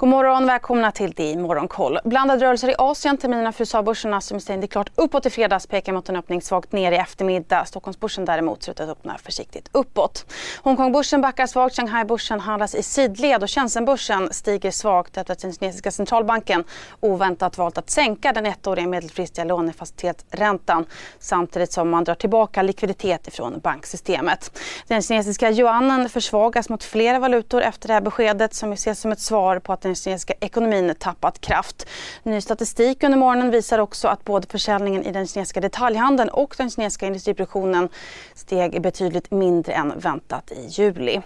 God morgon, välkomna till det i Morgonkoll. Blandade rörelser i Asien. Terminerna för USA-börserna som stängde klart uppåt i fredags pekar mot en öppning svagt ner i eftermiddag. Stockholmsbörsen däremot ser ut att öppna försiktigt uppåt. Hongkongbörsen backar svagt, Shanghaibörsen handlas i sidled och Shenzhenbörsen stiger svagt efter att den kinesiska centralbanken oväntat valt att sänka den ettåriga medelfristiga lånefacilitetsräntan samtidigt som man drar tillbaka likviditet ifrån banksystemet. Den kinesiska yuanen försvagas mot flera valutor efter det här beskedet som ses som ett svar på att den kinesiska ekonomin tappat kraft. Ny statistik under morgonen visar också att både försäljningen i den kinesiska detaljhandeln och den kinesiska industriproduktionen steg betydligt mindre än väntat i juli.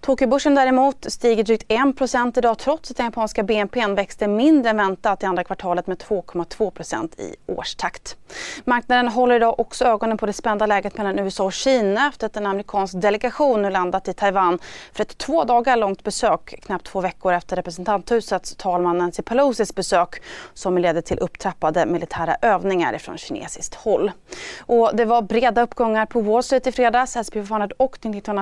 Tokyobörsen däremot stiger drygt 1% idag trots att den japanska BNP växte mindre än väntat i andra kvartalet med 2,2% i årstakt. Marknaden håller idag också ögonen på det spända läget mellan USA och Kina efter att en amerikansk delegation nu landat i Taiwan för ett två dagar långt besök knappt två veckor efter representanthusets talman Nancy Pelosis besök som ledde till upptrappade militära övningar från kinesiskt håll. Och det var breda uppgångar på Wall Street i fredags. S&P 500 och 90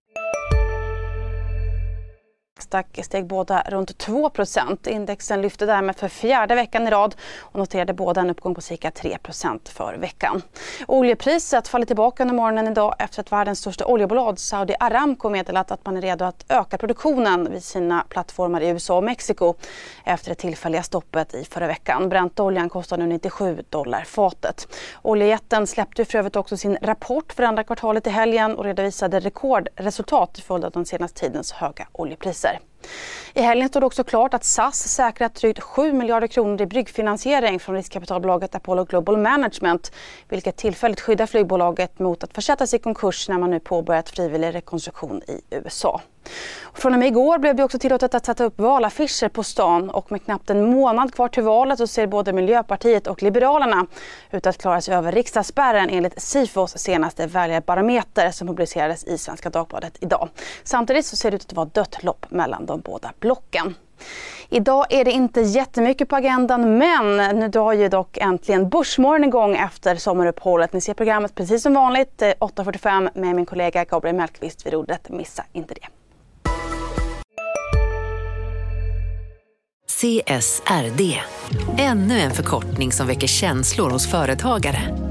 Nasdaq steg båda runt 2% Indexen lyfte därmed för fjärde veckan i rad och noterade båda en uppgång på cirka 3% för veckan. Oljepriset faller tillbaka under morgonen idag efter att världens största oljebolag Saudi Aramco meddelat att man är redo att öka produktionen vid sina plattformar i USA och Mexiko efter det tillfälliga stoppet i förra veckan. Brentoljan kostar nu 97 dollar fatet. Oljejätten släppte för övrigt också sin rapport för andra kvartalet i helgen och redovisade rekordresultat till följd av den senaste tidens höga oljepriser. I helgen stod det också klart att SAS säkrat drygt 7 miljarder kronor i bryggfinansiering från riskkapitalbolaget Apollo Global Management vilket tillfälligt skyddar flygbolaget mot att försättas i konkurs när man nu påbörjat frivillig rekonstruktion i USA. Från och med igår blev det också tillåtet att sätta upp valaffischer på stan och med knappt en månad kvar till valet så ser både Miljöpartiet och Liberalerna ut att klara sig över riksdagsspärren enligt Sifos senaste väljarbarometer som publicerades i Svenska Dagbladet idag. Samtidigt så ser det ut att vara dött lopp mellan de båda blocken. Idag är det inte jättemycket på agendan men nu drar ju dock äntligen Börsmorgon igång efter sommaruppehållet. Ni ser programmet precis som vanligt eh, 8.45 med min kollega Gabriel Mellqvist vid rodret. Missa inte det. CSRD. Ännu en förkortning som väcker känslor hos företagare.